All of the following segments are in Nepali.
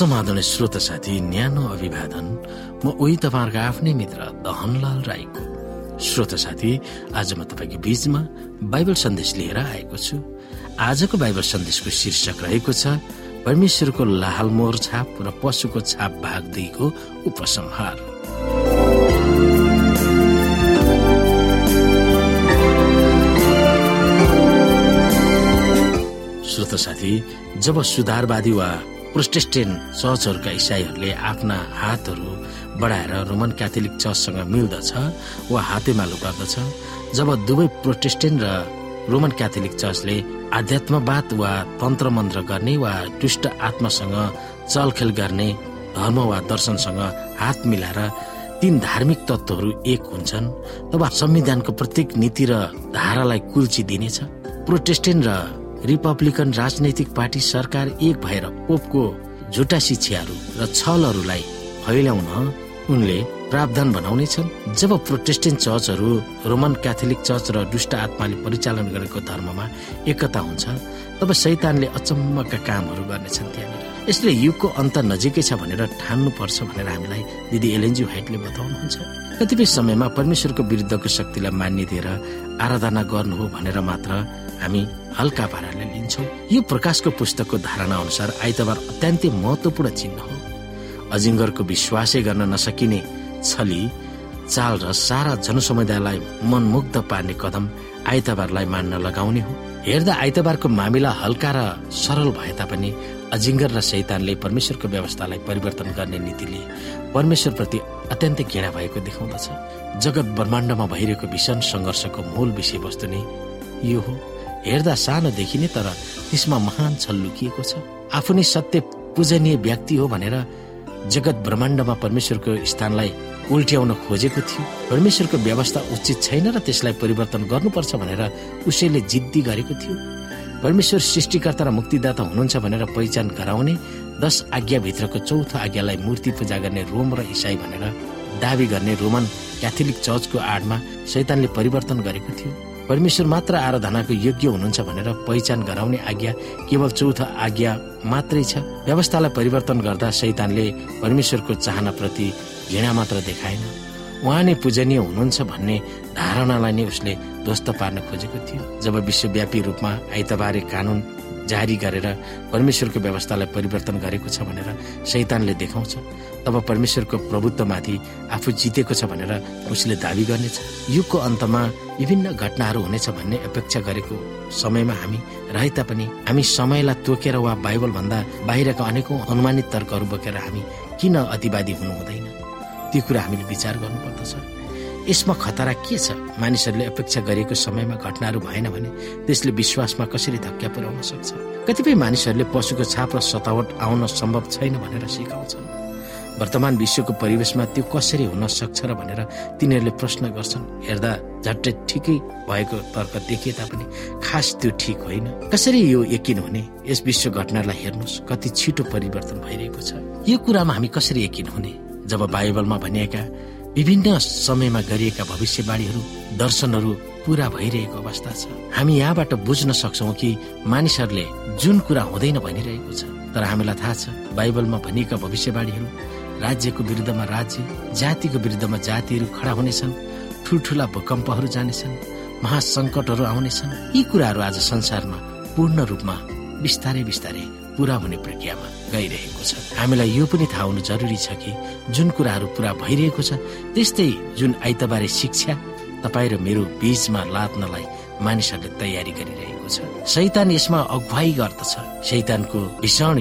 समाधान श्रोत साथी न्यानो अभिवादन म उही तपाईँहरूको आफ्नै मित्र दहनलाल राईको। श्रोत साथी आज म तपाईँको बीचमा बाइबल सन्देश लिएर आएको छु। आजको बाइबल सन्देशको शीर्षक रहेको छ परमेश्वरको लालमोर छाप र पशुको छाप भाग दुईको उपसंहार। श्रोत साथी जब सुधारवादी वा प्रोटेस्टेन्ट चर्चहरूका इसाईहरूले आफ्ना हातहरू बढाएर रोमन क्याथोलिक चर्चसँग मिल्दछ वा हातेमालो गर्दछ जब दुवै प्रोटेस्टेन्ट र रोमन क्याथोलिक चर्चले आध्यात्मवाद वा तन्त्र मन्त्र गर्ने वा दुष्ट आत्मासँग चलखेल गर्ने धर्म वा दर्शनसँग हात मिलाएर तीन धार्मिक तत्वहरू एक हुन्छन् तब संविधानको प्रत्येक नीति र धारालाई कुल्ची दिनेछ। प्रोटेस्टेन्ट र रिपब्लिकन राजनैतिक पार्टी सरकार एक भएर पोपको झुटा शिक्षाहरू र छलहरूलाई फैल्याउन उनले प्रावधान बनाउनेछन् जब प्रोटेस्टेन्ट चर्चहरू रोमन क्याथोलिक चर्च र दुष्ट आत्माले परिचालन गरेको धर्ममा एकता हुन्छ तब शैतानले अचम्मका कामहरू गर्नेछन् त्यहाँनिर। यसले युगको अन्त नजिकै छ भनेर ठान्नु पर्छ भनेर हामीलाई दिदी एलएनजी हाइटले बताउनुहुन्छ। कतिपय समयमा परमेश्वरको विरुद्धको शक्तिलाई मान्य दिएर आराधना गर्नु हो भनेर मात्र हामी हल्का पाराले लिन्छौँ। यो प्रकाशको पुस्तकको धारणा अनुसार आइतबार अत्यन्तै महत्वपूर्ण चिन्ह हो। अजिङ्गरको विश्वासै गर्न नसकिने छली चाल र सारा जनसमुदायलाई मनमुग्ध पार्ने कदम आइतबारलाई मान्न लगाउने हो। हेर्दा आइतबारको मामिला हल्का र सरल भए तापनि अजिङ्गर र शैतानले परमेश्वरको व्यवस्थालाई परिवर्तन गर्ने नीतिले परमेश्वरप्रति अत्यन्तै घृणा भएको देखाउँदछ। जगत ब्रह्माण्डमा भइरहेको भीषण सङ्घर्षको मूल विषयवस्तु नै यो हो। हेर्दा सानो देखिने तर त्यसमा महान छल लुकिएको छ। आफू नै सत्य पूजनीय व्यक्ति हो भनेर जगत ब्रह्माण्डमा परमेश्वरको स्थानलाई उल्ट्याउन खोजेको थियो। परमेश्वरको व्यवस्था उचित छैन र त्यसलाई परिवर्तन गर्नुपर्छ भनेर उसैले जिद्दी गरेको थियो। परमेश्वर सृष्टिकर्ता र मुक्तिदाता हुनुहुन्छ भनेर पहिचान गराउने दश आज्ञाभित्रको चौथो आज्ञालाई मूर्ति पूजा गर्ने रोम र इसाई भनेर दावी गर्ने रोमन क्याथोलिक चर्चको आडमा शैतानले परिवर्तन गरेको थियो। परमेश्वर मात्र आराधनाको योग्य हुनुहुन्छ भनेर पहिचान गराउने आज्ञा केवल चौथो आज्ञा मात्रै छ। व्यवस्थालाई परिवर्तन गर्दा शैतानले परमेश्वरको चाहनाप्रति घृणा मात्र देखाएन। उहाँ नै पूजनीय हुनुहुन्छ भन्ने धारणालाई नै उसले ध्वस्त पार्न खोजेको थियो। जब विश्वव्यापी रूपमा आइतबारे कानून जारी गरेर परमेश्वरको व्यवस्थालाई परिवर्तन गरेको छ भनेर शैतानले देखाउँछ। तब परमेश्वरको प्रभुत्वमाथि आफू जितेको छ भनेर उसले दावी गर्नेछ। युगको अन्तमा विभिन्न घटनाहरू हुनेछ भन्ने अपेक्षा गरेको समयमा हामी रहे तापनि हामी समयलाई तोकेर वा बाइबल भन्दा बाहिरका अनेकौं अनुमानित तर्कहरू बोकेर हामी किन अतिवादी हुनु हुँदैन त्यो कुरा हामीले विचार गर्नुपर्दछ। यसमा खतरा के छ? मानिसहरूले अपेक्षा गरेको समयमा घटनाहरू भएन भने त्यसले विश्वासमा कसरी धक्का पुर्याउन सक्छ? कतिपय मानिसहरूले पशुको छाप र सतावट आउन सम्भव छैन भनेर सिकाउँछन्। वर्तमान विश्वको परिवेशमा त्यो कसरी हुन सक्छ र भनेर तिनीहरूले प्रश्न गर्छन्। हेर्दा झट्टै ठिकै भएको तर्क देखिए तापनि खास त्यो ठिक होइन। कसरी यो यकिन हुने? यस विश्व घटनालाई हेर्नुहोस् कति छिटो परिवर्तन भइरहेको छ। यो कुरामा हामी कसरी यकिन हुने? जब बाइबलमा भनिएका विभिन्न समयमा गरिएका भविष्यवाणीहरू दर्शनहरू पूरा भइरहेको अवस्था छ। हामी यहाँबाट बुझ्न सक्छौ कि मानिसहरूले जुन कुरा हुँदैन भनिरहेको छ। तर हामीलाई थाहा छ बाइबलमा भनिएका भविष्यवाणीहरू राज्यको विरुद्धमा राज्य जातिको विरुद्धमा जातिहरू खडा हुनेछन् ठुल्ठुला भूकम्पहरू जानेछन् महासङ्कटहरू आउनेछन्। यी कुराहरू आज संसारमा पूर्ण रूपमा बिस्तारै बिस्तारै पूरा हुने प्रक्रियामा गइरहेको छ। हामीलाई यो पनि थाहा हुनु जरुरी छ कि जुन कुराहरू पूरा भइरहेको छ त्यस्तै जुन आइतबारे शिक्षा तपाईँ र मेरो बीचमा लाद्नलाई मानिसहरूले तयारी गरिरहेको छ। शैतान यसमा अगुवाई गर्दछ। शैतानको भीषण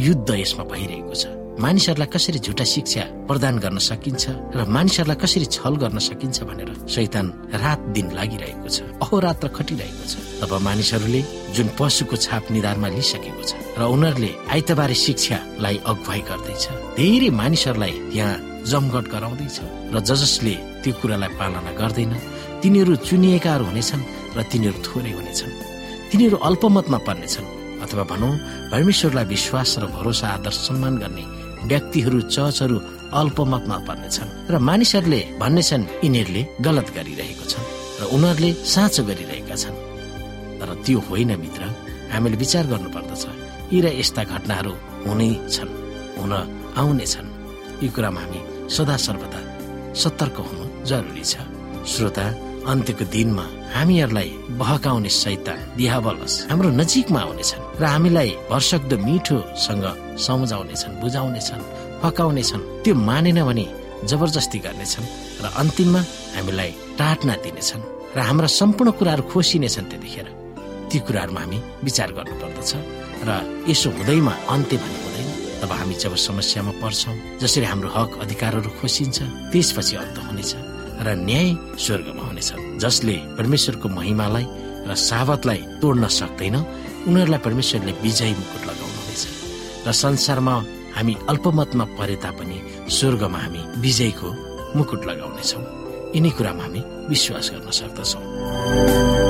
युद्ध यसमा भइरहेको छ। मानिसहरूलाई कसरी झुटा शिक्षा प्रदान गर्न सकिन्छ र मानिसहरूलाई कसरी छल गर्न सकिन्छ भनेर शैतान रात दिन लागिरहेको छ। अहोरात्र खटिरहेको छ। तब मानिसहरूले जुन पशुको छाप निधारमा लिइसकेको छ र उनीहरूले आइतबारे शिक्षालाई अगुवाई गर्दैछ धेरै मानिसहरूलाई यहाँ जमघट गराउँदैछ र ज जसले त्यो कुरालाई पालना गर्दैन तिनीहरू चुनिएकाहरू हुनेछन् र तिनीहरू थोरै हुनेछन्। तिनीहरू अल्पमतमा पर्नेछन् अथवा भनौँ परमेश्वरलाई विश्वास र भरोसा आदर सम्मान गर्ने व्यक्तिहरू चर्चहरू अल्पमतमा पर्नेछन् र मानिसहरूले भन्नेछन् यिनीहरूले गलत गरिरहेको छन् र उनीहरूले साँचो गरिरहेका त्यो होइन मित्र। हामीले विचार गर्नुपर्दछ। यी र यस्ता घटनाहरू हुनै छन् हुन आउनेछन् यी कुरामा हामी सदा सर्वदा सतर्क हुनु जरुरी छ। श्रोता अन्त्यको दिनमा हामीहरूलाई बहकाउने सैता दिहावलस हाम्रो नजिकमा आउनेछन् र हामीलाई भरसक्दो मिठोसँग सम्झाउनेछन् बुझाउनेछन् फकाउनेछन् त्यो मानेन भने जबरजस्ती गर्नेछन् र अन्तिममा हामीलाई टाट्ना दिनेछन् र हाम्रा सम्पूर्ण कुराहरू खोसिनेछन् त्यतिखेर। ती कुराहरूमा हामी विचार गर्नुपर्दछ र यसो हुँदैमा अन्त्य भन्ने हुँदैन। तब हामी जब समस्यामा पर्छौँ जसरी हाम्रो हक अधिकारहरू खोसिन्छ त्यसपछि अन्त हुनेछ र न्याय स्वर्गमा हुनेछ। जसले परमेश्वरको महिमालाई र सावतलाई तोड्न सक्दैन उनीहरूलाई परमेश्वरले विजय मुकुट लगाउनुहुनेछ। र संसारमा हामी अल्पमतमा परे तापनि स्वर्गमा हामी विजयको मुकुट लगाउनेछौँ। यिनै कुरामा हामी विश्वास गर्न सक्दछौँ।